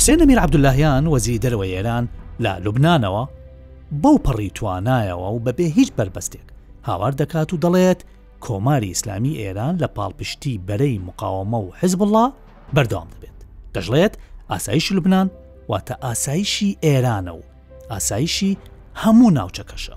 حسێن ئەمیر عەبدولاهیان وەزیری دەرەوەی ئێران لە لوبنانەوە بەو پەڕی توانایەوە و بەبێ هیچ بەربەستێک هاوار دەکات و دەڵێت کۆماری ئیسلامی ئێران لە پاڵپشتی بەرەی مقاومە و حزب الله بەردەوام دەبێت دەشڵێت ئاسایش لوبناان واتە ئاسایشی ئێرانە و ئاسایشی هەموو ناوچەکەشە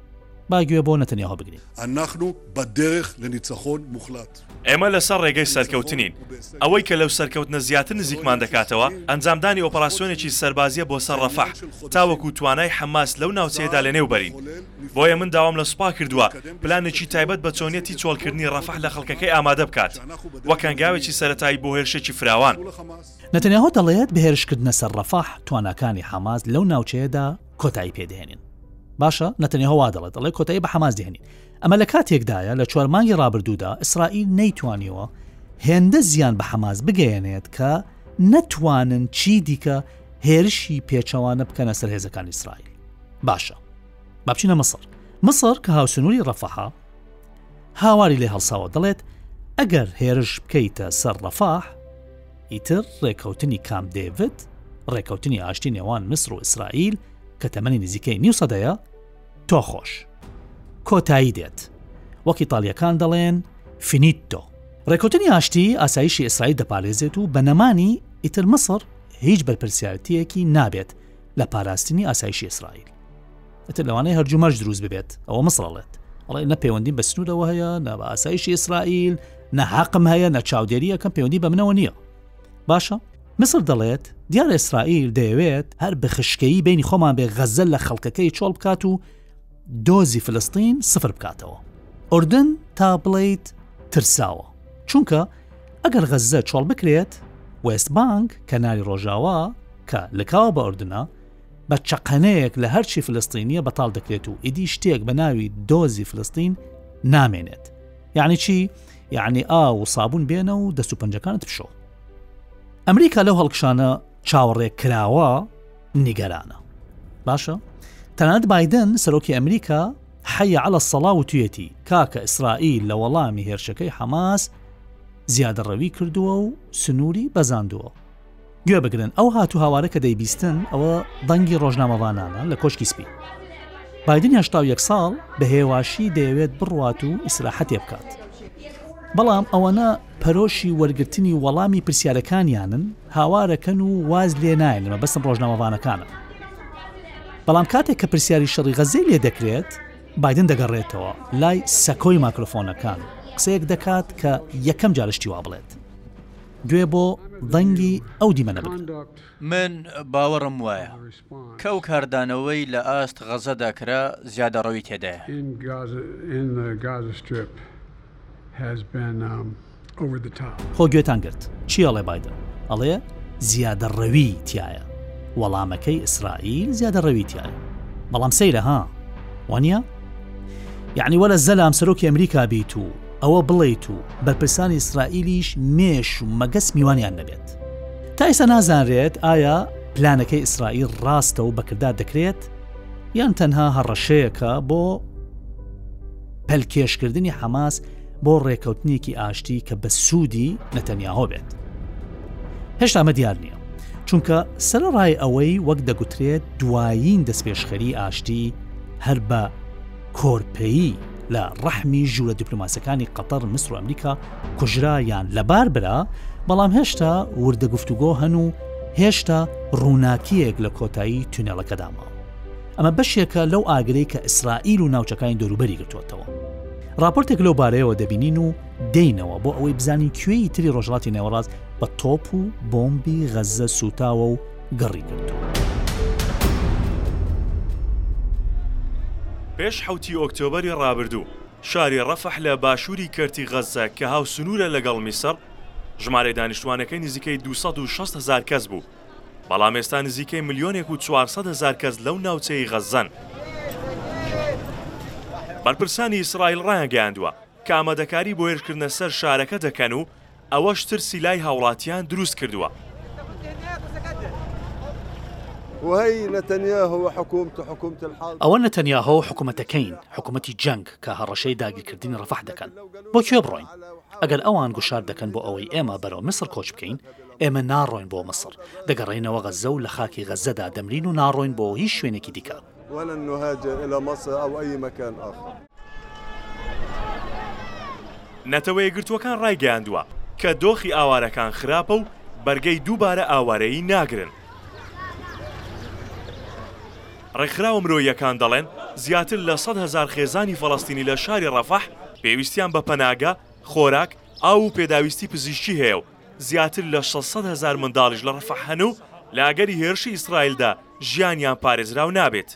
با گوێ بۆ نەتنیاهۆ بگرین. انحنو بەدێرخ لنیتسەخۆن موخلات. ئێمە لەسەر ڕێگەی سەرکەوتنین. ئەوەی کە لەو سەرکەوتنە زیاتر نزیکمان دەکاتەوە، ئەنجامدانی ئۆپەراسیۆنێکی سەربازییە بۆ سەر ڕەفەح، تاوەکو توانای حەماس لەو ناوچەیەدا لەنێو بەرین. بۆیە من داوام لە سوپا کردووە پلانێکی تایبەت بە چۆنیەتی چۆڵکردنی ڕەفەح لە خەڵکەکەی ئامادە بکات، وەک هەنگاوێکی سەرەتایی بۆ هێرشێکی فراوان. نەتنیاهۆ دەڵێت بە هێرشکردنە سەر ڕەفەح، تواناکانی حەماس لەو ناوچەیەدا کۆتایی پێدەێنین باشە نەتەنیاهۆ وا دەڵێت دەڵێ کۆتایی بە حەماس دێنین ئەمە لە کاتێکدایە لە چوار مانگی ڕابردوودا ئیسرائیل نەیتوانیەوە هێندە زیان بە حەماس بگەیەنێت کە نەتوانن چی دیکە هێرشی پێچەوانە بکەنە سەر هێزەکانی ئیسرائیل باشە بابچینە مسر مسر کە هاوسنووری ڕەفەها هاواری لێ هەڵساوە دەڵێت ئەگەر هێرش بکەیتە سەر ڕەفاح ئیتر ڕێکەوتنی کامپ دێڤد، ڕێکەوتنی ئاشتی نێوان میسر و ئیسرائیل کە تەمەنی نزیکەی نیو سەدەیە، تۆ خۆش. کۆتایی دێت. وەک ئیتاڵییەکان دەڵێن فینیتۆ. ڕێکەوتنی ئاشتی ئاسایشی ئیسرائیل دەپارێزێت و بە نەمانی ئیتر میسر هیچ بەرپرسیارەتییەکی نابێت لە پاراستنی ئاسایشی ئیسرائیل. ئیتر لەوانەیە هەرجومەرج دروست ببێت ئەوە مصر ئەڵێت ئەڵێ نە پەیوەندیم بە سنوورەوە هەیە نە بە ئاسایشی ئیسرائیل نە حەقم هەیە نە چاودێریەکەم پەیوەندی بە منەوە نییە باشە مصر دەڵێت دیار ئیسرائیل دەیەوێت هەر بخشکەی بینی خۆمان بێ غەزە لە خەڵکەکەی چۆڵ بکات و دۆزی فلستین سفر بکاتەوە ئۆردن تا بڵیت ترساوە چونکە ئەگەر غەزە چۆڵ بکرێت وێستبانک کەناری ڕۆژاوا کە لەکاوە بە ئۆردنە بە چەقەنەیەک لە هەرچی فلستینیە بەتاڵ دەکرێت و ئیدی شتێک بە ناوی دۆزی فلستین نامێنێت یعنی چی یعنی ئا و سابون بێنە و دەست و پنجەکانت بشۆ ئەمریکا لەو هەڵکشانە چاوەڕێک کراوە نیگەرانە باشە تەنات بادن سەرۆکی ئەمریکا حەیە على سەڵا و توێتی کاکە ئیسرائیل لە وەڵامی هێرشەکەی حەماس زیادەڕەوی کردووە و سنووری بەزاندووە گوێ بگرن، ئەو هات و هاوارە کە دەیبیستن ئەوە دەنگی ڕۆژنامەڤانانە لە کۆشکی سپی. بایدن هەشتا و یەک ساڵ بە هێواشی دەیەوێت بڕوات و ئیسراحەتێ بکات. بەڵام ئەوەنە پەرۆشی وەرگرتنی وەڵامی پرسیارەکانیانن هاوارەکەن و واز لێ نایەن لەمە بەسم ڕۆژنامەڤانەکانە. بەڵام کاتێک کە پرسیاری شەڕی غەزەی لێ دەکرێت، بایدن دەگەڕێتەوە لای سەکۆی ماکرۆفۆنەکان قسەیەک دەکات کە یەکەم جارە شتی وا بڵێت. گوێ بۆ دەنگی ئەو دیمەنە بن. من باوەڕم وایە کە ئەو کاردانەوەی لە ئاست غەزەدا کرا زیادەڕەوی تێدایە. خۆ گوێتان گرت چی ئەڵێ بایدن ئەڵێ زیادەڕەوی تیایە وەڵامەکەی ئیسرائیل زیادەڕەوی تیایە بەڵام سەیرە ها وانە؟ یعنی وەلە زەلام سەرۆکی ئەمریکا بیت و ئەوە بڵێیت و بەرپرسانی ئیسرائیلیش مێش و مەگەس میوانیان نەبێت. تا ئێستا نازانرێت ئایا پلانەکەی ئیسرائیل ڕاستە و بەکردار دەکرێت یان تەنها هەڕەشەیەکە بۆ پەلکێشکردنی حەماس بۆ ڕێکەوتنێکی ئاشتی کە بە سوودی نەتەنیاهۆ بێت. هێشتا ئەمە دیار نییە. چونکە سەرڕای ئەوەی وەک دەگوترێت دوایین دەستپێشخەری ئاشتی هەر بە کۆرپەیی لە ڕەحمی ژوورە دیپلۆماسەکانی قەتەر میسر و ئەمریکا کوژرا یان لەبار برا بەڵام هێشتا وردە گفتوگۆ هەن و هێشتا ڕووناکیەک لە کۆتایی تونێڵەکەدا ماوە ئەمە بەشێکە لەو ئاگرەی کە ئیسرائیل و ناوچەکانی دەوروبەری گرتوتەوە راپۆرتێک لەو بارەیەوە دەبینین و دەینەوە بۆ ئەوەی بزانین کوێی تری ڕۆژڵاتی نێوەڕاست بە تۆپ و بۆمبی غەزە سوتاوە و گڕی گرتووە. پێش حەوتی ئۆکتۆبەری ڕابردوو، شاری ڕەفەح لە باشووری کەرتی غەززە کە هاوسنوورە لەگەڵ میسڕ، ژمارەی دانیشتووانەکەی نزیکەی دوو سەد و شەست هەزار کەس بوو، بەڵام ئێستا نزیکەی ملیۆنێک و چوار سەد هەزار کەس لەو ناوچەی غەززەن. بەرپرسانی ئیسرائیل ڕایانگەیاندووە کە ئامادەکاری بۆ هێرشکردنە سەر شارەکە دەکەن و ئەوەش ترسی لای هاوڵاتیان دروست کردووە. ئەوە نەتەنیاهۆ و حکومەتەکەین، حکومەتی جەنگ، کە هەڕەشەی داگیرکردنی ڕەفەح دەکەن. بۆ کوێ بڕۆین؟ ئەگەر ئەوان گوشار دەکەن بۆ ئەوەی ئێمە بەرەو میسر کۆچ بکەین، ئێمە ناڕۆین بۆ میسر، دەگەڕێینەوە غەززە و لە خاکی غەززەدا دەمرین و ناڕۆین بۆ هیچ شوێنێکی دیکە. وين النهاجر الى مصر او اي مكان اخر. نەتەوەیەکگرتووەکان ڕایگەیاندووە کە دۆخی ئاوارەکان خراپە و بەرگەی دووبارە ئاوارەیی ناگرن. ڕێکخراوە مرۆییەکان دەڵێن زیاتر لە سەد هەزار خێزانی فەڵەستینی لە شاری ڕەفەح پێویستیان بە پەناگە، خۆراک، ئاو و پێداویستی پزیشکی هەیە و زیاتر لە شەش سەد هەزار منداڵیش لە ڕەفەح هەن و لە ئەگەری هێرشی ئیسرائیلدا ژیانیان پارێزراو نابێت.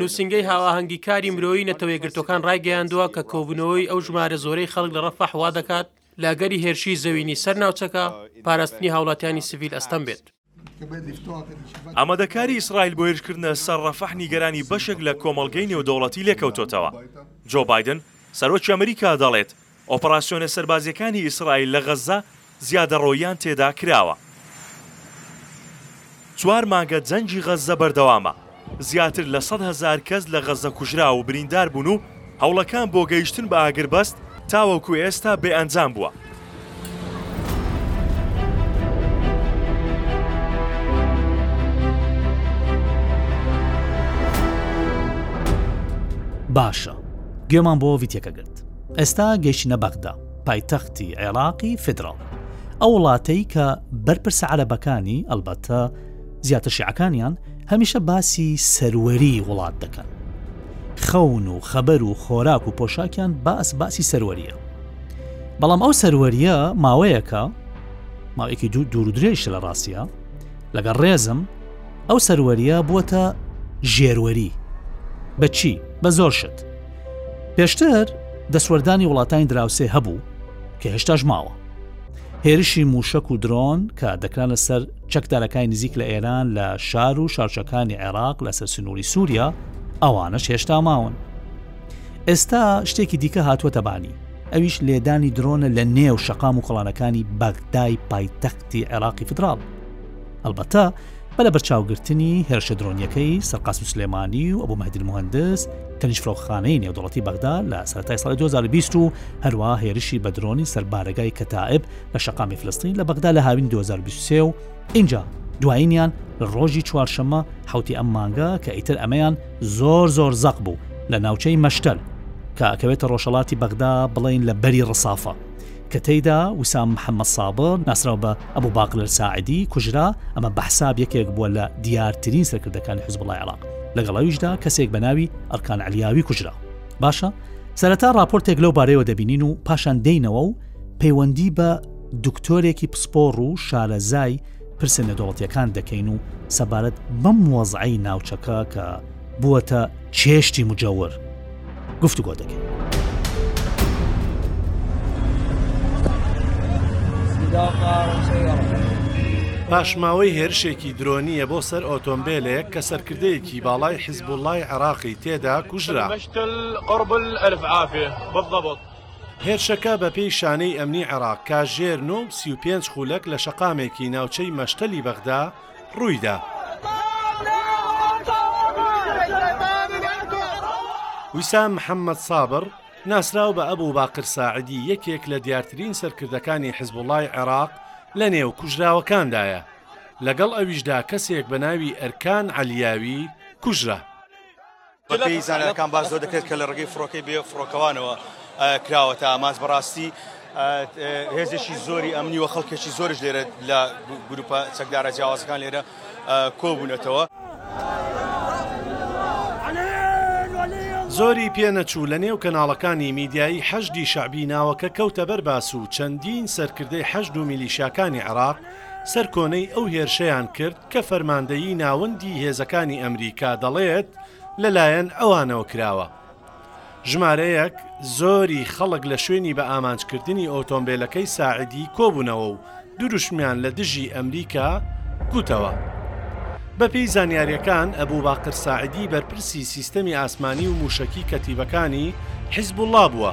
نووسینگەی هاوئاهەنگیکاری مرۆیی نەتەوەیەکگرتووەکان ڕایگەیاندووە کە کۆبوونەوەی ئەو ژمارە زۆرەی خەڵک لە ڕەفەح وادەکات لە ئەگەری هێرشی زەوینی سەر ناوچەکە، پاراستنی هاوڵاتیانی سڤیل ئەستەم بێت. ئامادەکاری ئیسرائیل بۆ هێرشکردنە سەر ڕەفەح نیگەرانی بەشێک لە کۆمەڵگەی نێودەوڵەتی لێکەوتۆتەوە. جۆ بایدن، سەرۆکی ئەمریکا دەڵێت، ئۆپەراسیۆنە سەربازییەکانی ئیسرائیل لە غەززە زیادەڕۆییان تێدا کراوە. چوار مانگە جەنگی غەززە بەردەوامە. زیاتر لە سەد هەزار کەس لە غەززە کوژراو و بریندار بوون و هەوڵەکان بۆ گەیشتن بە ئاگربەست تاوەکو ئێستا بێ ئەنجام بووە. باشە گوێمان بۆ ڤیتەکە گرت ئێستا گەشتە بەغدا پایتەختی عێراقی فدراڵ ئەو وڵاتەی کە بەرپرسە عەرەبەکانی ئەلبەتە زیاتر شیعەکانیان هەمیشە باسی سەروەری وڵات دەکەن خەون و خەبەر و خۆراک و پۆشاکیان باس باسی سەروەریە بەڵام ئەو سەروەریە ماوەیەکە ماوەیەکی دوو دوور درێژ لە ڕاستە لەگەڵ ڕێزم ئەو سەروەریە بووە ژێروەری بەچی بە زۆر شت پێشتر دەسوەردانی وڵاتانی دراوسێ هەبوو کە هێشتاش ماوە هێرشی موشک و درۆن کە دەکرانە سەر چەکدارەکانی نزیک لە ئێران لە شار و شارچەکانی عێراق لەسەر سنووری سووریا ئەوانەش هێشتا ماون ئێستا شتێکی دیکە هاتووەتە بانی ئەویش لێدانی درۆنە لە نێو شەقام و کڵانەکانی بەغدای پایتەختی عێراقی فدراڵ هەڵبەتە بە لە بەرچاوگرتنی هێرشە درۆنیەکەی سەرقاس و سلێمانی و ئەبوو مەدین مهندس تەنیش فرۆخانەی نێودوڵەتی بەغدا لە سەرای ساڵی 2020 و هەروە هێرشی بە درۆنی سەربارەگای کەتائب لە شەقامی فلستین لە بەغدا لە هاوین 2023 و ئینجا دوایینیان لە ڕۆژی چوارشەمە حوتی ئەم مانگە کە ئیتر ئەمەیان زۆر زۆر زەق بوو لە ناوچەی مەشتەل کە ئەکەوێتە ڕۆژەڵاتی بەغدا بڵین لە بەری ڕسافە کە تێیدا وسام محەممە سابر ناسراو بە ئەبوو باقلەر ساعدی کوژرا ئەمە بەحساب یەکێک بووە لە دیارترین سەرکردەکانی حزبڵای عراق لەگەڵەویشدا کەسێک بە ناوی ئەرکان علیاوی کوژرا باشە سەرەتا راپۆرتێک لەو بارەیەوە دەبینین و پاشان دێینەوە و پەیوەندی بە دکتۆرێکی پسپۆڕ و شارەزای پرسە نێودەوڵەتیەکان دەکەین و سەبارەت بەم وەزعی ناوچەکە کە بووەتە چێشتی مجەور گفتوگۆ دەکەین. پاشماوەی هێرشێکی درۆنیە بۆ سەر ئۆتۆمبیلێک کە سەرکردەیەکی باڵای حیزبوڵای عراقی تێدا کوژرا. هێرشەکە بەپێی شانەی ئەمنی عێراق کاژێر نۆ و سی و پێنج خولەک لە شەقامێکی ناوچەی مەشتەلی بەغدا روویدا. ویسام محەممەد سابڕ، ناسراو بە ئەبو باقر ساعدی یەکێک لە دیارترین سەرکردەکانی حزبوڵای عێراق لە نێو کوژراوەکاندایە، لەگەڵ ئەویشدا کەسێک بە ناوی ئەرکان عەلیاوی کوژرا. بەپێی زانەکان باس زۆر دەکرێت کە لە ڕگەی فڕۆکەی بێ فڕۆکەوانەوە کراوەتە ئامانج بەڕاستی هێزێکی زۆری ئەمنی و خەڵکێکی زۆرش لێرە لە گروپە چەکدارە جیاوازەکان لێرە کۆبوونەتەوە. زۆری پێ نەچوو لە نێو کەناڵەکانی میدیایی حەشدی شەعبی ناوەکە کەوتە بەر باس و چەندین سەرکردەی حەشد و میلیشیاکانی عێراق، سەرکۆنەی ئەو هێرشەیان کرد کە فەرماندەیی ناوەندی هێزەکانی ئەمریکا دەڵێت لەلایەن ئەوانەوە کراوە. ژمارەیەک زۆری خەڵک لە شوێنی بە ئامانجکردنی ئۆتۆمبێلەکەی ساعدی کۆبوونەوە و دروشمیان لە دژی ئەمریکا گوتەوە. بەپێی زانیارییەکان، ئەبو باقر ساعدی بەرپرسی سیستەمی ئاسمانی و مووشەکی کەتیبەکانی حیزبوڵڵا بووە.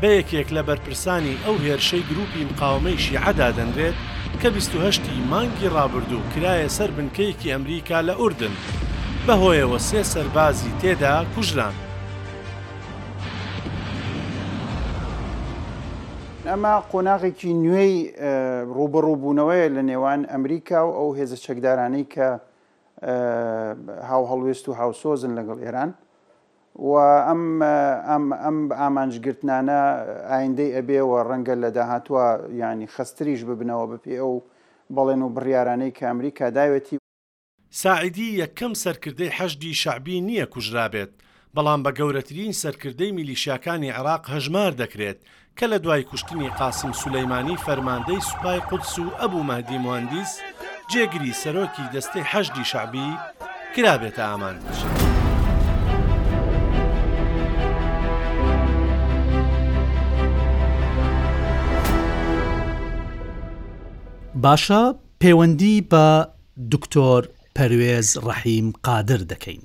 بە یەکێک لە بەرپرسانی ئەو هێرشەی گرووپی مقاوەمەی شیعە دادەنرێت کە بیست و هەشت ی مانگی ڕابردوو کرایە سەر بنکەیەکی ئەمریکا لە ئوردن بەهۆیەوە سێ سەربازی تێدا کوژران. ئەمە قۆناغێکی نوێی ڕووبەڕووبوونەوەیە لە نێوان ئەمریکا و ئەو هێزە چەکدارانەی کە هاوهەڵوێست و هاوسۆزن لەگەڵ ئێران و ئەم ئەم ئەم ئامانج گرتنانە ئایندەی ئەبێ و ڕەنگە لە داهاتوا یانی خەستریش ببنەوە بەپێی ئەو بەڵێن و بڕیارانەی کە ئەمریکا داوێتی. ساعدی یەکەم سەرکردەی حەشدی شەعبی نییە کوژرابێت، بەڵام بە گەورەترین سەرکردەی میلیشیاکانی عێراق هەژمار دەکرێت کە لە دوای کوشتنی قاسم سولەیمانی فەرماندەی سوپای قودس و ئەبو مەهدی موهەندیس جێگری سەرۆکی دەستەی حەشدی شەعبی کرابێتە ئامانج. باشە پێوەندی بە دکتۆر پەروێز ڕەحیم قادر دەکەین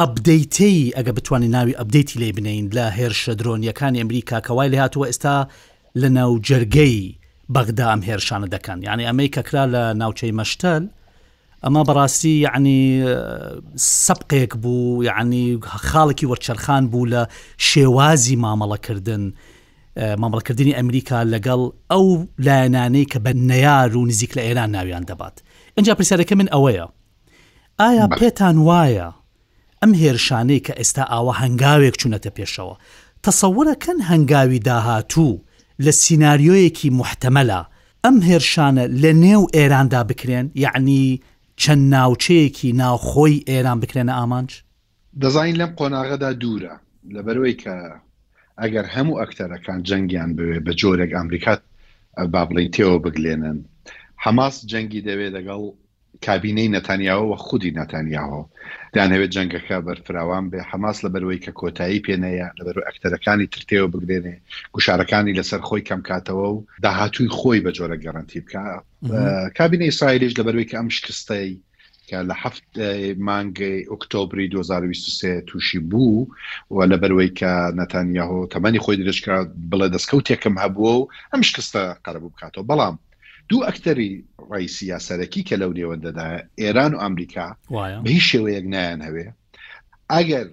ئەپدەیتەی ئەگەر بتوانین ناوی ئەپدەیتی لی بنێین لە هێرشە درۆنیەکانی ئەمریکا کە وای لێهاتووە ئێستا لە ناو جەرگەی بەغدا ئەم هێرشانە دەکەن یانی ئەمەی کە کرا لە ناوچەی مەشتەل ئەمە بەڕاستی یعنی سەبقێک بوو یعنی خاڵکی وەرچەرخان بوو لە شێوازی مامەڵەکردن مامەڵکردنی ئەمریکا لەگەڵ ئەو لایەنانەی کە بە نەیار و نزیک لە ئێران ناویان دەبات اینجا پرسیارەکە من ئەوەیە ئایا پێتان وایە ئەم هێرشانەی کە ئێستا ئاوا هەنگاوێک چوونەتە پێشەوە تەسەورەکەن هەنگاوی داهاتوو لە سیناریۆیەکی محتەمەلا ئەم هێرشانە لە نێو ئێراندا بکرێن یعنی چەند ناوچەیەکی ناوخۆی ئێران بکرێنە ئامانج؟ دەزانین لەم قۆناغەدا دوورە لەبەرەوەی کە ئەگەر هەموو ئەکتەرەکان جەنگیان بوێ بە جۆرێک ئەمریکات با بڵین تێوە بگلێنن حەماس جەنگی دەوێت لەگەڵ کابینەی نەتانیاهۆ و خودی نەتانیاهۆ دەیانهەوێت جەنگەکە بەرفراوان بێت، حەماس لەبەرئەوەی کە کۆتایی پێ نەیە لەبەر ئەکتەرەکانی تر تێوەبگلێنێ، گوشارەکانی لەسەر خۆی کەمکاتەوە و داهاتووی خۆی بە جۆرە گەرەنتی بکا. کابینەی ئیسرائیلیش لەبەرئەوەی کە ئەم شکستەی کە لە هەفت مانگەی ئۆکتۆبری دوو هەزار و بیست و سێ تووشی بوو و لەبەرئەوەی کە نەتانیاهۆ تەمەنی خۆی درێژکرا بڵێ دەستکەوتێکم هەبووە و ئەم شکستە قەرەبوو بکاتەوە، بەڵام. دوو ئەکتەری ڕەیسی یا سەرەکی کە لەو نێوەندەدایە ئێران و ئەمریکا بە هیچ شێوەیەک نایەن هەوێ ئەگەر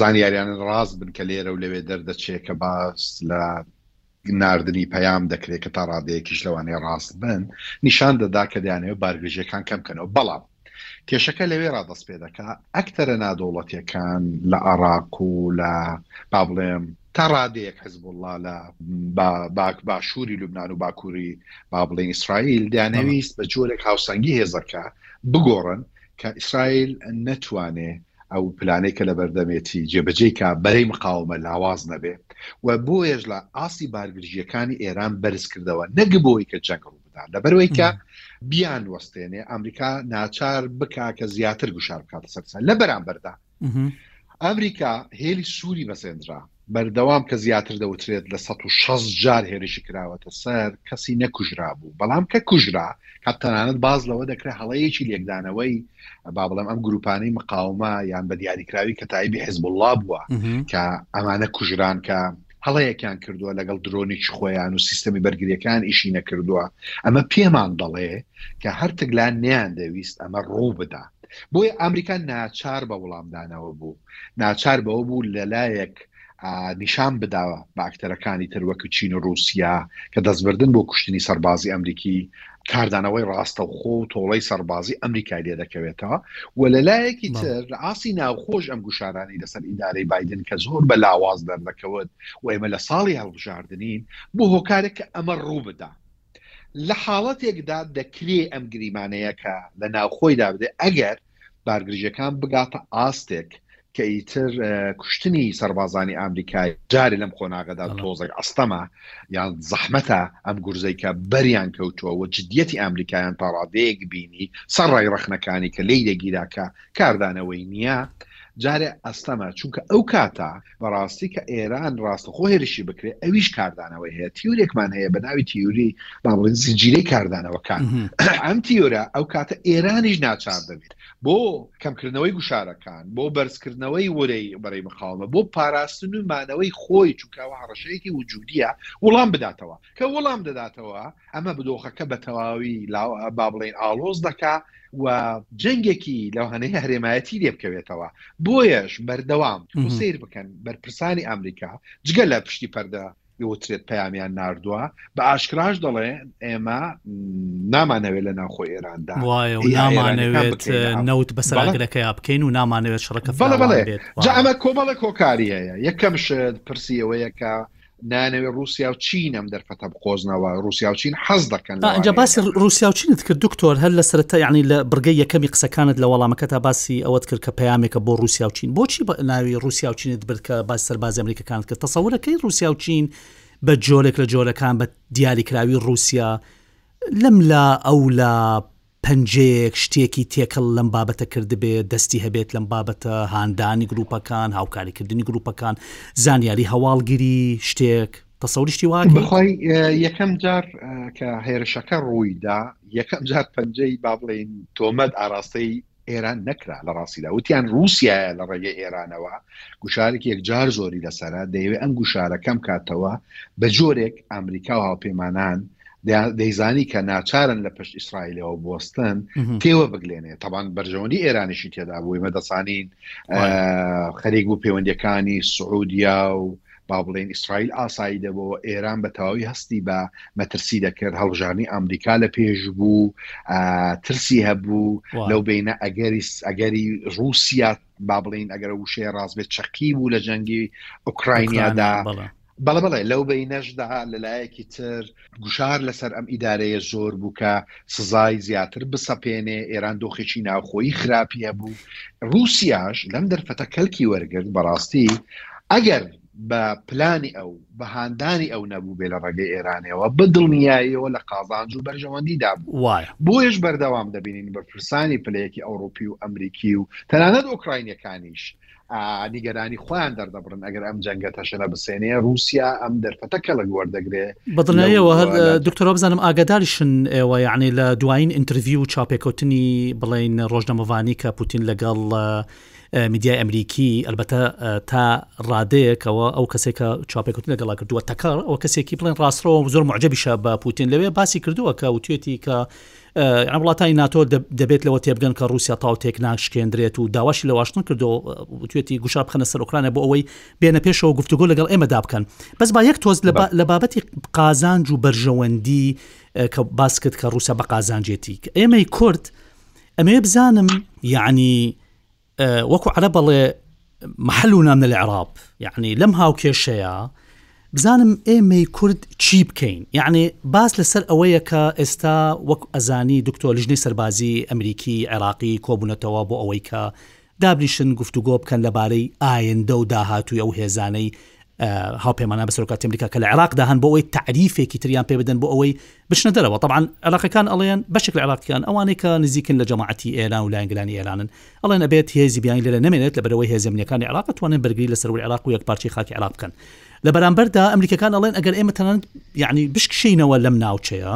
زانیاریانە ڕاست بن کە لێرە و لەوێ دەردەچێت کە باس لە نردنی پەیام دەکرێت کە تا ڕادەیەکیش لەوانەیە ڕاست بن نیشان دەدا کە دەیانەوە بارگرژەکان کەم کەنەوە بەڵام کێشەکە لەوێرا دەست پێ دەکا، ئەکتەرە نادەوڵەتییەکان لە عێراق و لە با بڵێم تا ڕادەیەک حزبوڵڵا لە با باشووری لوبنان و باکووری با بڵێین ئیسرائیل دەیانەویست بە جۆرێک هاوسەنگی هێزەکە بگۆڕن کە ئیسرائیل نەتوانێ ئەو پلانەی کە لە بەردەمێتی جێبەجێی کا بەرەی مقاومە لاواز نەبێ و بۆیەش لە ئاستی بارگرژییەکانی ئێران بەرز کردەوە نەک بۆی کە جەنگ ڕوو بدا لەبەروەی کە بیان وەستێنێ ئەمریکا ناچار بکا کە زیاتر گوشار بکاتە سەرسە لە بەرامبەردا ئەمریکا هێلی سووری بەسێنرا بەردەوام کە زیاتر دەوترێت لە 1600 جار هێرشی کراوەتە سەر کەسی نەکوژرا بوو بەڵام کە کوژرا کات تەنانەت باز لەوە دەکرێت هەڵەیەکی لێکدانەوەی با بڵێم ئەم گروپانەی مقاومە یان بە دیاریکراوی کە تایبی حزب الله بووە کە ئەمانە کوژران کە هەڵەیەکیان کردووە لەگەڵ درۆنێکی خۆیان و سیستەمی بەرگریەکان ئیشی نەکردووە ئەمە پێمان دەڵێ کە هەرتک لان نیان دەویست ئەمە ڕوو بدا بۆیە ئەمریکا ناچار بە وڵامدانەوە بوو ناچار بەوە بوو لەلایەک نیشان بداوە باکتەرەکانی تر وەکو چین و رووسیا کە دەستبردن بۆ کوشتنی سەربازی ئەمریکی کاردانەوەی ڕاستەوخۆ و تۆڵەی سەڕبازی ئەمریکای لێ دەکەوێتەوە و لە لایەکی تر لە ئاستی ناوخۆش ئەم گوشارانەی لەسەر ئیدارەی بایدن کە زۆر بە لاواز دەردەکەوت و ئێمە لە ساڵی هەڵبژاردنین بوو هۆکارێک کە ئەمە ڕوو بدا لە حاڵەتێکدا دەکرێ ئەم گریمانەیە کە لە ناوخۆیدا بدێ ئەگەر بارگرژیەکان بگاتە ئاستێک کە ئیتر کوشتنی سەربازانی ئامریکای جارێ لەم قۆناغەدا تۆزێک ئەستەمە یان زەحمەتە ئەم گورزەی کە بەریان کەوتووەوە جددیەتی ئامریکایان تاڕادەیەک بینی سەرڕای ڕەخنەکانی کە لی دەگیراکە کاردانەوەی نییە جارێ ئەستەمە چونکە ئەو کاتە بەڕاستی کە ئێران ڕاستەخۆ هێرشی بکرێت ئەویش کاردانەوەی هەیە تیورێکمان هەیە بە ناوی تیوری بابڵین زنجیرەی کاردانەوەکان ئەم تیورە ئەو کاتە ئێرانیش ناچار دەبێت بۆ کەمکردنەوەی گوشارەکان بۆ بەرزکردنەوەی وەرەی بەرەی مخاومە بۆ پاراستن و مانەوەی خۆی چونکەوە هەڕەشەیەکی وجودیە وڵام بداتەوە کە وەڵام دەداتەوە ئەمە دۆخەکە بە تەواوی با بڵێین ئاڵۆز دەکا و جەنگێکی لەوانەیە هەرێمایەتی لێ بکەوێتەوە بۆیەش بەردەوام سیر بکەن بەرپرسانی ئەمریکا جگە لە پشتی پەردە یوترێت پەیامیان نردووە بە ئاشکراش دەڵێ ئێمە نامانەوێت لە ناوخۆی ئێراندا نامانەوێت نەوت بەسەرگرەکەی بکەین و نامانەوێت شڕەکە بەڵێ بڵێ ئەمە کۆمەڵە کۆکاریەیە یەکەم شت پرسیەوەیەکە نانەوێ رووسیا و چین ئەم دەرفەتە بقۆزنەوە رووسیا و چین حەز دەکەن ئەجا باسی رووسیا و چینت کرد دکتۆر هەر لە سەرەتا یعنی لە بڕگەی یەکەمی قسەکانت لە وەڵامەکە تا باسی ئەوەت کرد کە پەیامێکە بۆ رووسیا و چین بۆچی بە ناوی رووسیا و چینت برد کە باس سەربازی ئەمریکەکانت کرد تەسەورەکەی رووسیا و چین بە جۆرێک لە جۆرەکان بە دیاریکراوی رووسیا لەم لا ئەو لا پەنجەیەک شتێکی تێکەڵ لەم بابەتە کردبێت، دەستی هەبێت لەم بابەتە، هاندانی گروپەکان، هاوکاری کردنی گروپەکان، زانیاری هەواڵگری، شتێک، تەسەوری شتی وا کەین؟ بەخوای یەکەم جار کە هێرشەکە ڕوویدا یەکەم جار پەنجەی با بڵێین تۆمەت ئاراستەی ئێران نەکرا لە ڕاستیدا وتیان ڕووسیایە لە ڕێگەی ئێرانەوە گوشارێک یەکجار زۆری لەسەرە دەیەوێت ئەم گوشارە کەم کاتەوە بە جۆرێک ئەمریکا و هاوپەیمانان دەیزانی کە ناچارن لە پشت ئیسرائیلەوە بستن تێوە بگلێنێ تەبان بەرژەوەندی ئێرانیشی تێدا بووی مەدەسانین خەرێک بوو پەیوەندەکانی سعودیا و با بڵێن ئیسرائیل ئاسایی دەبەوە ئێران بە تەواوی هەستی بە مەترسی دەکرد هەڵژانی ئەمریکا لە پێش بوو ترسی هەبوو لەو بینە ئەگەری ئەگەری رووسیا با بڵین ئەگەر وشەیە ڕاست بێت چەقی بوو لە جەنگی ئۆکراینیادا بەڵە بڵێ لەو بەی نەشدا لەلایەکی تر گوشار لەسەر ئەم ئیدارەیە زۆر بوو کە سزای زیاتر بسەپێنێ ئێران دۆخێکی ناوخۆی خراپیە بوو رووسیاش لەم دەرفەتە کەلکی وەرگرت بەڕاستی ئەگەر بە پلانی ئەو، بە هاندانی ئەو نەبووبێ لە ڕێگەی ئێرانەوە، بە دڵنیاییەوە لە قازانج و بەرژەوەندیدا بوو. وایە. بۆیەش بەردەوام دەبینین بەرپرسانی پلەیەکی ئەوڕوپی و ئەمریکی و تەنانەت ئۆکراینیەکانیش نیگەرانی خۆیان دەردەبڕن ئەگەر ئەم جەنگە تەشەنە بسێنێ ڕووسیا ئەم دەرفەتە کەڵک وەردەگرێ. بە دڵنیاییەوە هەر دکتۆر وابزانم ئاگاداریشن ئێوە یەعنی لە دوایین ئینترڤیو و چاوپێکەوتنی بڵێین ڕۆژنامەڤانی کە پوتین لەگەڵ میدیای ئەمریکی ئەلبەتە تا ڕادەیەکەوە ئەو کەسێک کە چاپێکوتن لەگەڵا کردووە تەکەڕ ئەو کەسێکی بڵێن ڕاستڕەوە زۆر معجببیشە بە پوتین لەوێ باسی کردووە کە وتێتی کە وڵاتانی ناتۆ دەبێت لەوە تێبگەن کە رووسیا تاو تێک ناشکێندرێت و داواش لە واشتن کردو توێتی گوشار بخەنە سەر ئۆکرانە بۆ ئەوەی بێنە پێشەوە گفتوگۆ لەگەڵ ئێمەدا بکەن بەس با یەک تۆز لە بابەتی قازانج و بەرژەوەندی کە باس کرد کە رووسیا بە قازانجێتی ئێمەی کورد ئەمەوێ بزانم یعنی وەکو عەرە بەڵێ محل و نامە لە عرااب یعنی لەم هاوکێشەیە بزانم ئێمەی کورد چی بکەین یعنی باس لەسەر ئەوەیە کە ئێستا وەک ئەزانی دکتۆ لژنەی سەربازی ئەمریکی عێراقی کۆبوونەتەوە بۆ ئەوەی کە دابنیشن گفتوگۆ بکەن لەبارەی ئایندە و داهاتووی ئەو هێزانەی هاوپەیمانان بە سەرۆکاتی ئەمریکا کە لە عێراقدا هەن بۆ ئەوەی تەعریفێکی تریان پێ بدەن بۆ ئەوەی بچنە دەرەوە طبعا عێراقیەکان ئەڵێن بەشێک لە عێراقیان ئەوانەی کە نزیکن لە جەماعەتی ئێران و لایەنگرانی ئێرانن ئەڵێن ئەبێت هێزی بیانی لێرە نەمێنێت لە بەرەوەی هێزە ئەمنییەکانی عێراق توانن بەرگری لە سەرووی عێراق و یەکپارچەی خاکی عێراق بکەن لە بەرامبەردا ئەمریکەکان ئەڵێن ئەگەر ئێمە تەنانەت یعنی بشکشینەوە لەم ناوچەیە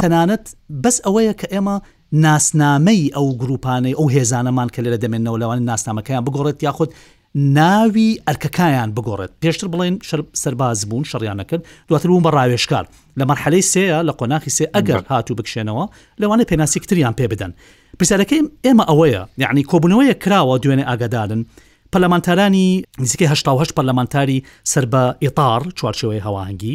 تەنانەت بەس ئەوەیە کە ئێمە ناسنامەی ئەو گروپانەی ئەو هێزانەمان کە لێرە دەمێننەوە لەوانەیە ناسنامەکەیان بگۆڕێت یاخود ناوی ئەرکەکایان بگۆڕێت پێشتر بڵێن سەرباز بوون شەڕیان نەکرد دواتر بوون بە ڕاوێشکار لە مەرحەلەی سێە لە قۆناخی سێ ئەگەر هاتوو بکشێنەوە لەوانە پێناسی کتریان پێ بدەن پرسیارەکەی ئێمە ئەوەیە یعنی کۆبوونەوەیە کراوە دوێنێ ئاگادارن پەرلەمانتارانی نزیکەی هەشتا و هەشت پەرلەمانتاری سەر بە ئیتاڕ چوارچێوەی هەواهەنگی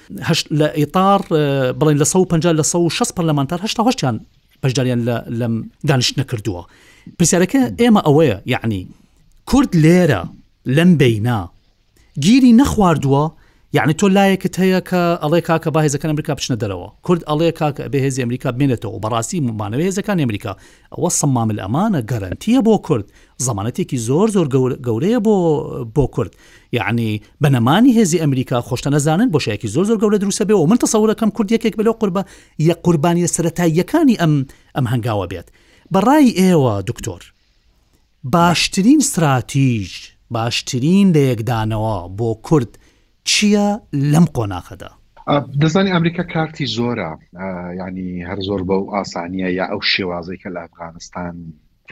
هەشت لە ئیتار بڵێن لە 150 لە 16 پەرلەمانتار هشتا هشتیان بەشداریان لەم دانیشت نەکردووە پرسیارەکە ئێمە ئەوەیە یعنی کورد لێرە لەم بینا گیری نەخواردووە یعنی تۆ لایەکت هەیە کە ئەڵێ کاکە با هێزەکان ئەمریکا بچنە دەرەوە کورد ئەڵێ کاکە بێ هێزی ئەمریکا بمێنێتەوە بەڕاستی ممانەوە هێزەکان ئەمریکا ئەوە سەمامل ئەمانە گەرنتیە بۆ کورد زەمانەتێکی زۆر زۆر گەورەیە بۆ بۆ کورد یعنی بەنەمانی هێزی ئەمریکا خۆشتە نەزانن بۆ شایکی زۆر زۆر گەورە دروسە بێ و من تەسەورەکەم کورد یەکێک بلو قوربە یە قوربانیە سەتاییەکانی ئەم ئەم هەنگاوە بێت بەڕای ئێوە دکتۆر باشترین استراتیژ باشترین لە یەکدانەوە بۆ کورد چییە لەم قۆناخەدا دەزانی ئەمریکا کارتی زۆرە ینی هەر زۆر بەو ئاسانیە یا ئەو شێوازێکە لە ئەفغانستان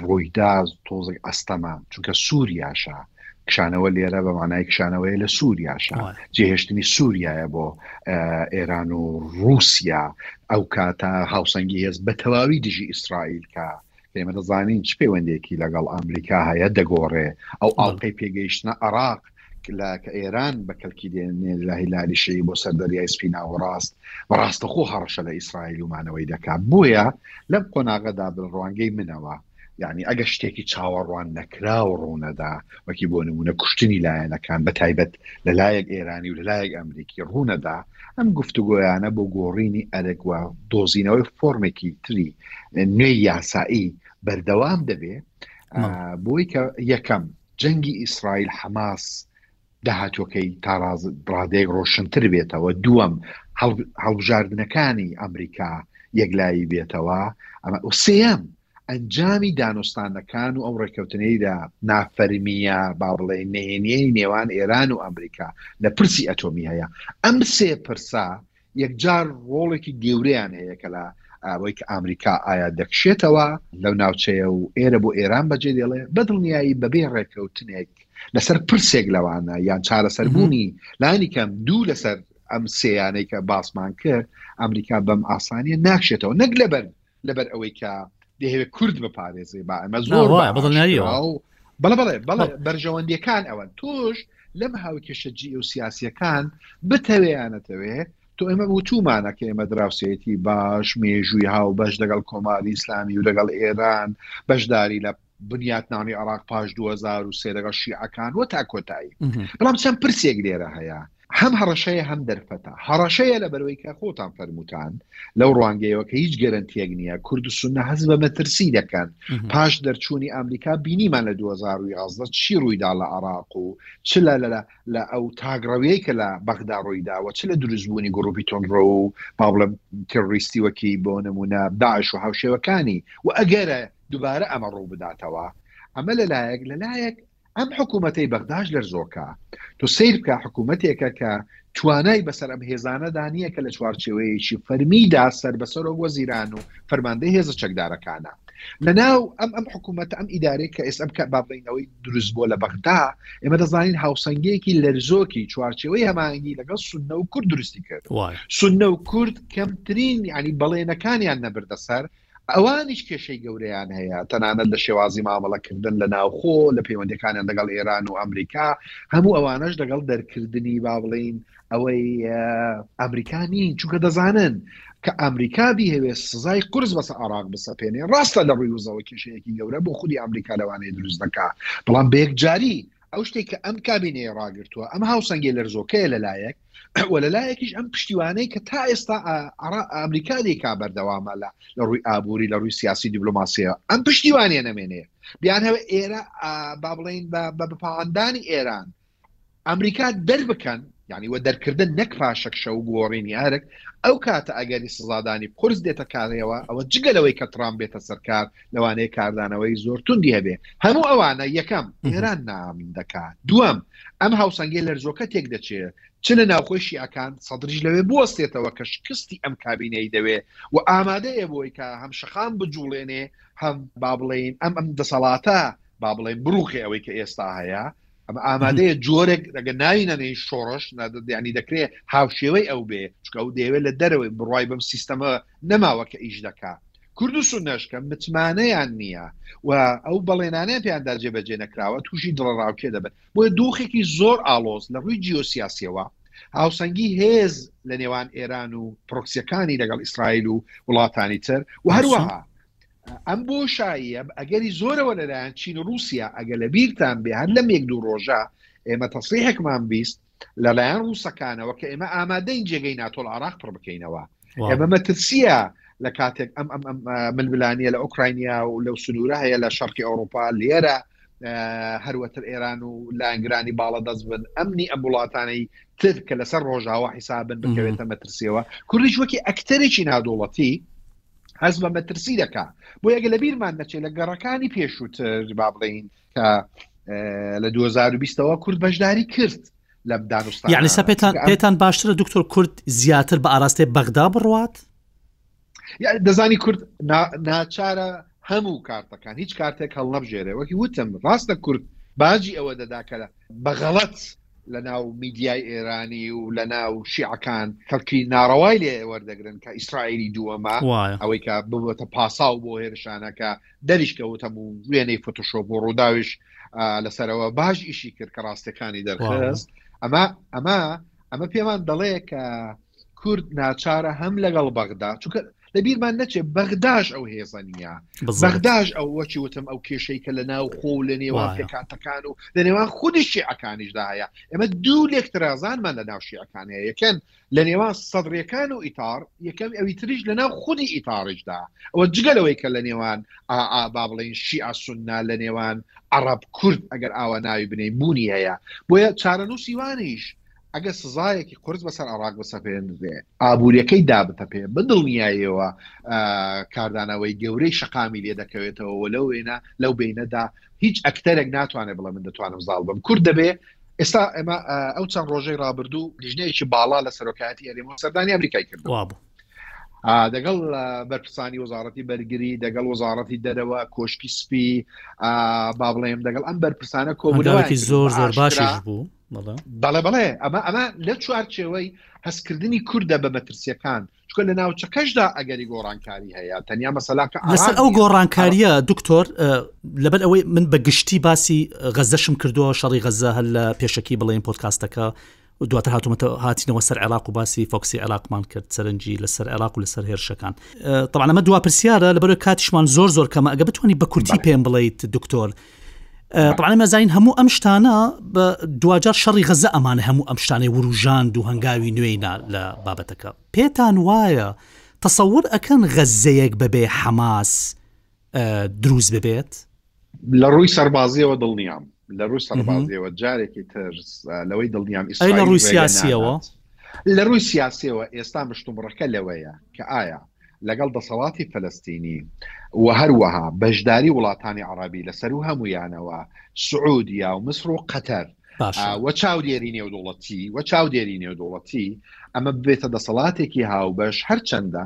ڕوویدا تۆزێک ئەستەمە چونکە سووریاشە کشانەوە لێرە بە مانای کشانەوەی لە سووریاشە جێهێشتنی سووریایە بۆ ئێران و رووسیا ئەو کاتە هاوسەنگی هێز بە تەواوی دژی ئیسرائیل کە ئێمە دەزانین چ پەیوەندێکی لەگەڵ ئەمریکا هەیە دەگۆڕێ ئەو ئاڵلقەی پێگەیشتە عراق لە کە ئێران بە کەلکی دێنێ لە هیلالی شەیی بۆ سەر دەریای سپی ناوەڕاست و ڕاستەخۆ هەڕەشە لە ئیسرائیل و مانەوەی دەکا. بۆیە لەم قۆناغەدا بە ڕوانگەی منەوە، یانی ئەگەر شتێکی چاوەڕوان نەکراو ڕوو نەدا، وەکی بۆ نموونە کوشتنی لایەنەکان بە تایبەت لە لایەک ئێرانی و لە لایەک ئەمریکی ڕوو نەدا، ئەم گفتوگۆیانە بۆ گۆڕینی ئەرک و دۆزینەوەی فۆرمێکی تری نوێی یاسایی بەردەوام دەبێ بۆی کە یەکەم، جەنگی ئیسرائیل حەماس داهاتووەکەی تا ڕادەیەک ڕۆشنتر بێتەوە، دووەم هەڵبژاردنەکانی ئەمریکا یەکلایی بێتەوە، ئەمە و سێیەم ئەنجامی دانوستانەکان و ئەو ڕێککەوتنەی لە نافەرمییە با بڵێین نهێنییەی نێوان ئێران و ئەمریکا لە پرسی ئەتۆمی هەیە، ئەم سێ پرسە یەکجار ڕۆڵێکی گێورەیان هەیە کە لە ئەوەی کە ئامریکا ئایا دەکشێتەوە لەو ناوچەیە و ئێرە بۆ ئێران بەجێ دێڵێ بە دڵنیایی بەبێ ڕێککەوتنێک لەسەر پرسێک لەوانە یان چارەسەربوونی لانی کەم دوو لەسەر ئەم سێیانەی کە باسمان کرد ئەمریکا بەم ئاسانیە ناکشێتەوە نەک لەبەر لەبەر ئەوەی کە دەهەوێت کورد بپارێزێ با ئەمە زۆر بەڵناریەوە بەڵێ بەڵێ بەڵێ بەرژەوەندیەکان ئەوەن تۆش لەم هاوکێشە جیئ و سیاسیەکان بتەوێیانەتەوێ تۆ ئێمە وتومانە کە ئێمە دراوسێتی باش مێژووی هاو بەش دەگەڵ کۆماری ئیسلامی و دەگەڵ ئێران بەشداری لە بنیاتنانەی عێراق پاش دوو هەزار و سێ لەگەڵ شیعەکانەوە تا کۆتایی بەڵام چەند پرسێک لێرە هەیە هەم هەڕەشەیە هەم دەرفەتە هەڕەشەیە لە بەرەوەی کە خۆتان فەرمووتان لەو ڕوانگەیەوە کە هیچ گەرنتیەک نییە کورد و سنە هەز بە مەترسی دەکەن پاش دەرچوونی ئەمریکا بینیمان لە 2011 چی ڕوویدا لە عراق و چ لە لە لە ئەو تاگڕەوەیە کە لە بەغدا ڕوویداوە چ لە دروستبوونی گوڕوپی تۆنڕە و با بڵێم تێڕویستی وەکی بۆ نمونە داعش و هاوشێوەکانی و ئەگەرە دوبارە ئەمە ڕووبداتەوە ئەمە لەلایەک لەلایەک ئەم حکومەتەی بەغداش لەرزۆکە تۆ سەیر بکە حکومەتێکە کە توانای بەسەر ئەم هێزانەدا نییە کە لە چوارچێوەیەکی فەرمیدا سەر بە سەرۆک وەزیران و فەرماندەی هێزە چەکدارەکانە لەناو ئەم ئەم حکومەت ئەم ئیدارەی کە ئێس ئەم کە بابلینەوەی دروست بووە لە بەغدا ئێمە دەزانین هاوسەنگەیەکی لەرزۆکی چوارچێوەی هەمانگی لەگەڵ سنە و کورد درستی کرد سنە و کورد کەمترین ینی بەڵێنەکانیان نەبردە سەر ئەوانیش کێشەی گەورەیان هەیە، تەنانەت لە شێوازی مامەڵەکردن لە ناوخۆ، لە پەیوەندیەکانیان دەگەڵ ئێران و ئەمریکا، هەموو ئەوانەش دەگەڵ دەرکردنی با بڵێین ئەوەی ئەمریکا نین، چونکە دەزانن کە ئەمریکا بیهەوێ سزای قورس بەسە عێراق بسەپێنێ، ڕاستە لە ڕووی وزەوە کێشەیەکی گەورە بۆ خودی ئەمریکا لەوانەیە دروست دەکا، بەڵام بە یەکجاری ئەو شتەی کە ئەم کابینەیە ڕاگرتووە، ئەم هاوسەنگیە لەرزۆکەیە لەلایەک، وە لە لایەکیش ئەم پشتیوانەی کە تا ئێستا ئەمریکا دەیکا بەردەوامە لە لە ڕووی ئابووری لە ڕووی سیاسی دیبلۆماسیەوە ئەم پشتیوانە نەمێنێ بیانەوە ئێرە با بڵین بە بەپاندانی ئێران ئەمریکا دەربکەن یعنی وە دەرکردن نەک پاشەکشە و گۆڕینی ئارک ئەو کاتە ئەگەری سزادانی قرس دێتە کارەوە ئەوە جگەلەوەی کە ترام بێتە سەرکار لەوانەیە کاردانەوەی زۆر توندی هەبێ هەموو ئەوانە یەکەم ئێران نامن دەکات دووەم ئەم هاوسەنگی لەرزۆکە تێک دەچێ چ لە ناوخۆی شیعەکان سەدرژ لەوێ بوەستێتەوە کە شکستی ئەم کابینەی دەوێ و ئامادەیە بۆی کە هەم شەقام بجوڵێنێ هەم با بڵێین ئەم ئەم دەسەڵاتە با بڵێن بڕوخێ ئەوەی کە ئێستا هەیە ئەمە ئامادەیە جۆرێک دەگە ناوی نەنەی شۆڕش نادەدیانی دەکرێ هاوشێوەی ئەو بێ چکە و دەیەوێت لە دەرەوەی بڕای بەم سیستەمە نەماوە کە ئیش دەکا کوردس و نەشکە متمانەیان نییە و ئەو بەڵێنانەیە پێیاندا جێبەجێ نەکراوە تووشی دڵڕاوکێ دەبن بۆیە دۆخێکی زۆر ئاڵۆز لە ڕووی جیۆسیاسیەوە هاوسەنگی هێز لە نێوان ئێران و پرۆکسیەکانی لەگەڵ ئیسرائیل و وڵاتانی تر و هەروەها ئەم بۆشاییە بە ئەگەری زۆرەوە لەلایەن چین و ڕووسیا، ئەگەر لە بیرتان بێ هەر لەم یەک دوو ڕۆژە ئێمە تەسریحێکمان بیست لەلایەن ڕووسەکانەوە کە ئێمە ئامادەین جێگەی ناتۆ لە عێراق پڕ بکەینەوە. ئێمە مەترسییە لە کاتێک ئەم ئەم ئەم ململانیە لە ئۆکراینیا و لەو سنوورە هەیە لە شەرقی ئەوروپا لێرە هەروەتر ئێران و لایەنگرانی باڵە دەست بن ئەمنی ئەم وڵاتانەی تر کە لەسەر ڕۆژاوا حیسابن بکەوێتە مەترسیەوە کوردیش وەکی ئەکتەرێکی نادوڵەتی هەست بە مەترسی دەکا بۆ یەگە لە بیرمان نەچێت لە گەڕەکانی پێشووتر با بڵین کە لە 2020ەوە کورد بەشداری کرد لەم دانوستان یعنی سە پێتان پێتان باشترە دکتۆر کورد زیاتر بە ئاراستێ بەغدا بڕات دەزانی کورد ناچارە هەموو کارتەکان هیچ کارتێک هەڵنەبژێرێ وەکی وتم ڕاستە کورد باجی ئەوە دەداکەە بە غەڵەت لە ناو میدیای ئێرانی و لە ناو شیعەکان کەڵکی ناڕەوای لێ وەردەگرن کە ئیسرائیلی دووەمە ئەوەی کە ببێتە پاساو بۆ هێرشانەکە دەریشکەوتم و وێنەی فۆتۆشۆپ و ڕووداویش لەسەرەوە باش ئیشی کرد کە ڕاستەکانی دەرخست ئەمە ئەمە ئەمە پێمان دەڵێ کە کورد ناچارە هەم لەگەڵ بەغدا چونکە لە بیرمان نەچێت بەغداش ئەو هێزە نییە بەغداش ئەو وەچی وتم ئەو کێشەی کە لە ناو خۆ و لە نێوان پێکاتەکان و لە نێوان خودی شیعەکانیشدا هەیە ئەمە دوو لێکترازانمان لە ناو شیعەکان هەیە یەکەن لە نێوان سەدرەکان و ئیتار یەکەم ئەوی تریش لە ناو خودی ئیتاریشدا ئەوە جگەلەوەی کە لە نێوان ئا با بڵین شیعە سننا لە نێوان عرب کورد ئەگەر ئاوا ناوی بنەی بوونی هەیە بۆیە چارەنووسیوانیش ئەگەر سزایەکی قورس بەسەر عێراق بسەپێنرێ، ئابوورییەکەی دابتەپێ، بە دڵنیاییەوە کاردانەوەی گەورەی شەقامی لێ دەکەوێتەوە و لەو وێنە، لەو بەینەدا هیچ ئەکتەرێک ناتوانێ بڵێ من دەتوانم زاڵ بم. کورد دەبێ ئێستا ئێمە ئەو چەند ڕۆژەی ڕابردوو لیژنەیەکی باڵا لە سەرۆکایەتی ئەرێمەوە سەردانی ئەمریکای کردووە بوو دەگەڵ بەرپرسانی وەزارەتی بەرگری دەگەڵ وەزارەتی دەرەوە کۆشکی سپی با بڵێم دەگەڵ ئەم بەرپرسانە کۆبوونەوەکی زۆر زۆر باشش بوو بەڵێ بەڵێ ئەمە ئەمە لە چوارچێوەی هەستکردنی کوردە بە مەترسیەکان چکە لە ناوچەکەشدا ئەگەری گۆڕانکاری هەیە تەنیا مەسەلاکە لەسەر ئەو گۆڕانکاریە دکتۆر لەبەر ئەوەی من بە گشتی باسی غەزەشم کردووە شەڕی غەزە هەر لە پێشکی بڵێن پۆتکاستەکە دواتر هاتومەتە هاتینەوە سەر عێراق و باسی فۆکسی عێراقمان کرد سەرنجی لەسەر عێراق و لەسەر هێرشەکان طبعاەمە دوا پرسیارە لەبەر کاتیشمان زۆر زۆر کەمە ئەگە بتوانانی بە کورتی پێم بڵیت دکتۆر طبعا مەزین هەموو ئەم شتانە بە دواجار شەڕی غەزە ئەمانە هەموو ئەم شتانەی وروژان دوو هەنگاوی نوێینا لە بابەتەکە پێتان وایە تەسەور ئەکەن غەزەیەک بەبێ حەماس دروست ببێت لە ڕووی سەربازیەوە دڵنیام لە ڕووی سەربازیەوە جارێکی تر لەوەی دڵنیام ئیسرائیل لە ڕووی سیاسیەوە لە ڕووی سیاسییەوە ئێستا مشتومڕەکە لەوەیە کە ئایا لەگەڵ دەسەڵاتی فەلەستینی و هەروەها بەشداری وڵاتانی عەڕەبی لە سەروو هەموویانەوە سعوودیا و میسڕ و قەتەر و چاودێری نێودوڵەتی و چاودێری نێودوڵەتی ئەمە ببێتە دەسەڵاتێکی هاوبەش هەرچەندە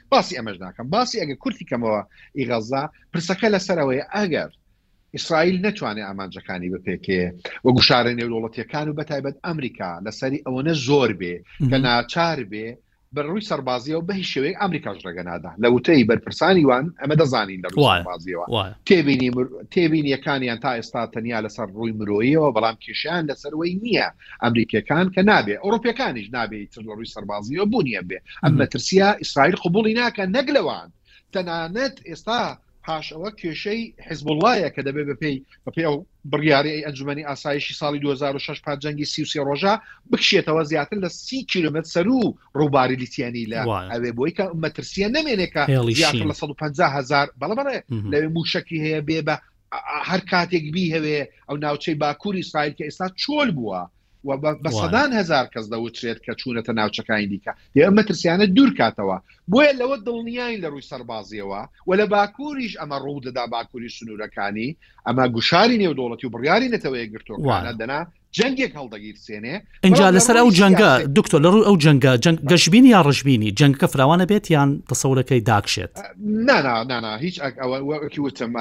باسی ئەمەش ناکەم باسی ئەگە کورتی کەمەوە ئی غەززە پرسەکە لەسەرەوەی ئەگەر ئیسرائیل نەتوانێت ئامانجەکانی بپێکێ و گوشارە نێودوڵەتیەکان و بەتایبەت ئەمریکا لەسەری ئەوەنە زۆر بێ کە ناچار بێ بە ڕووی سەربازیەوە بە هیچ شێوەیە ئەمریکاش ڕێگە نادا لە وتەی بەرپرسانی وان ئەمە دەزانین لە ڕووازیەوە تێبینی تێبینیەکانیان تا ئێستا تەنیا لەسەر ڕووی مرۆیەوە بەڵام کێشیان لەسەروەی نییە ئەمریکیەکان کە نابێ ئەوروپیەکانیش نابێ ئیتر لە ڕووی سەربازیەوە بوونی هەبێ ئەم مەترسیە ئیسرائیل قبوڵی ناکا نەک لەوان تەنانەت ئێستا پاش ئەوە کێشەی حزبوڵایە کە دەبێ بەپێی بەپێ ئەو بڕیاری ئەی ئەنجومەنی ئاسایشی ساڵی 2006 پاش جەنگی سی سێ ڕۆژە بکشێتەوە زیاتر لە سی کیلومتر سەرو ڕووباری لیتیانی لە ئەوێ بۆی کە مەترسیە نەمێنێکە زیاتر لە 150 هزار بەڵێ بەڵێ لەوێ موشەکی هەیە بێ بە هەر کاتێک بیهەوێ ئەو ناوچەی باکووری ئیسرائیل کە ئێستا چۆل بووە و بە سەدان هەزار کەس دەوترێت کە چوونەتە ناوچەکانی دیکە ئێمە مەترسیانە دوور کاتەوە بۆیە لەوە دڵنیاین لە ڕووی سەربازیەوە و لە باکووریش ئەمە ڕوو دەدا باکووری سنوورەکانی ئەمە گوشاری نێودوڵەتی و بڕیاری نەتەوە یەکگرتووەکانە دەنا جەنگێک هەڵدەگیرسێنێ ئەجا لەسەر ئەو جەنگە دکتۆر لە ڕوو ئەو جەنگە جەنگ گەشببینی یا ڕژبینی جەنگەکە فراوانە بێت یان دەسەورەکەی داکشێت نانا نانا هیچ ئەوەکی وتم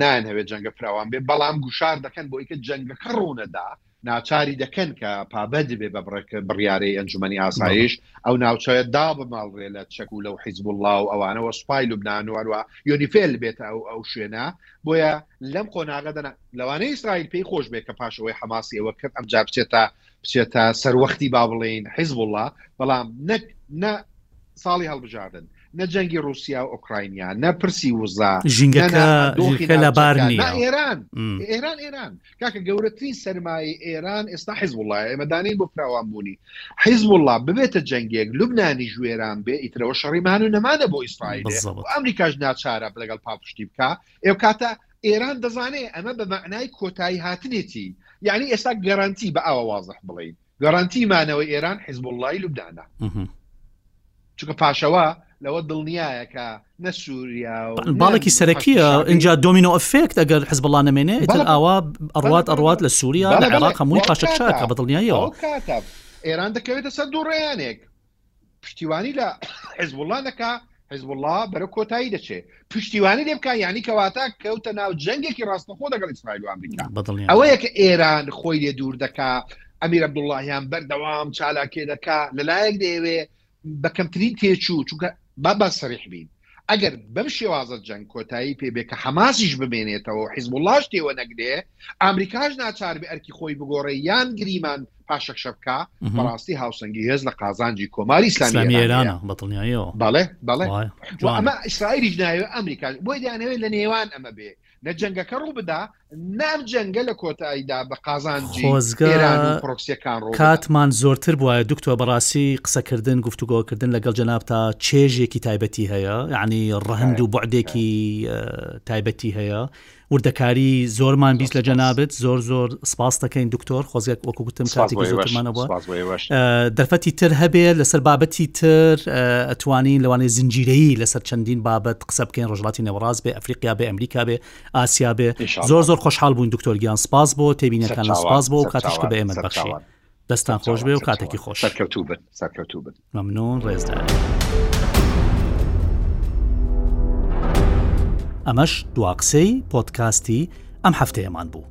نان هەوێت جەنگە فراوان بێ بەڵام گوشار دەکەن بۆ ئیکە جەنگەکە ڕوونەدا ناچاری دەکەن کە پابەت بێ بە بڕێکە بڕیارەی ئەنجومی ئاسایش ئەو ناوچەیە دا بماڵرێ لە چەک و لەو حیزب الله و ئەوانەوە سوپای لوبناانواروا یۆنیفێل بێتە ئەو ئەو شوێنە بۆیە لەم قۆناغەدەنا لەوانەیە ئیسرائیل پێی خۆش بێت کە پاش ئەوەی حەماسی ئەوە کرد ئەمجا بچێتە بچێتە سەروەختی با بڵێین حیزبوڵڵا، بەڵام نەک نە ساڵی هەڵبژاردن، نە جەنگی ڕووسیا و ئۆکراینیا، نە پرسی وزە، نە نە دۆخی ناوچەکە، نە ئێران، ئێران ئێران، کاکە گەورەترین سەرمایەی ئێران ئێستا حیزبوڵڵایە، ئێمە دانەیەین بۆ فراوانبوونی حیزبوڵڵا، ببێتە جەنگێک، لوبنانیش وێران بێ، ئیتر ئەوە شەڕی مان و نەمانە بۆ ئیسرائیل و ئەمریکاش ناچارە لەگەڵ پاڵپشتی بکا، ئێ کاتە ئێران دەزانێ ئەمە بە مەعنای کۆتایی هاتنێتی، یانی ئێستا گەرەنتی بە ئاوە وازح بڵێین گەرەنتی مانەوەی ئێران حیزبوڵڵای لوبنانە. چونکە پاشەوە لەوە دڵنیایە کە نە سووریا باڵێکی سەرەکیە اینجا دۆمینۆ ئەفێکت ئەگەر حزبڵا نمێنێ ئیتر ئاوا ئەڕات ئەڕات لە سووریا لە عێراق هەمووی پاشەکشاکە بە دڵنیایەوە ئێران دەکەوێتە سەر دوو ڕێیانێک پشتیوانی لە حزبوڵا نەکا حزبوڵا بەرە کۆتایی دەچێ پشتیوانی لێ بکە یعنی کەواتە کەوتە ناو جەنگێکی ڕاستەخۆ دەگەڵ ئیسرائیل و ئەمریکا ئەوەیە کە ئێران خۆی لێ دوور دەکا ئەمیر عبدوڵڵاهیان بەردەوام چالاکێ دەکا لەلایەک دەیەوێ بە کەمترین تێچوو چونکە با با سەریح بین ئەگەر بەم شێوازە جەنگ کۆتایی پێ بێ کە حەماسیش بمێنێتەوە و حیزبوڵاش تێوە نەگرێ ئامریکاش ناچار بێ ئەرکی خۆی بگۆڕێ یان گریمان پاشەکشە بکا بەڕاستی هاوسەنگی هێز لە قازانجی کۆماری ئیسلامی ئێرانە بە دڵنیایەوە بەڵێ بەڵێ وایە و جوانە ئەمە ئیسرائیلیش نایەوێ ئامریکاش بۆی دەیانەوێ لە نێوان ئەمە بێ نە جەنگەکە ڕوو بدا نا ئەم جەنگە لە کۆتایدا بە قازانجی ئێران و پرۆکسیەکان ڕوو دەدات. کاتمان زۆرتر بوایە دکتۆر بەڕاستی قسەکردن گفتوگۆکردن لەگەڵ جەنابتا چێژێکی تایبەتی هەیە یعنی ڕەهەند و بەعدێکی تایبەتی هەیە وردەکاری زۆرمان بیست لە جەنابێت زۆر زۆر سپاس دەکەین دکتۆر خۆزگەک وەکو گوتم کاتێکی زۆرمانەوە دەرفەتی تر هەبێت لەسەر بابەتی تر ئەتوانین لەوانێ زنجیرەیی لەسەر چەندین بابەت قسە بکەین ڕژڵاتی نەوەڕاز بێ ئەفریقیا بێ ئەمریکا بێ ئاسیا بێ زۆر زۆر خۆشحال بوون دکتۆر گیان سپاس بۆ تێبینەکان سپاس بۆ و کاتشکە بە ئێمە بەخشی دەستان خۆش بێ و کاتێکی خۆش سەرکەوتوو بن سەرکەوتوو بن مەمنون ڕێزدار. ئەمەش دواقسەی پۆتکاستی ئەم هەفتەیەمان بوو.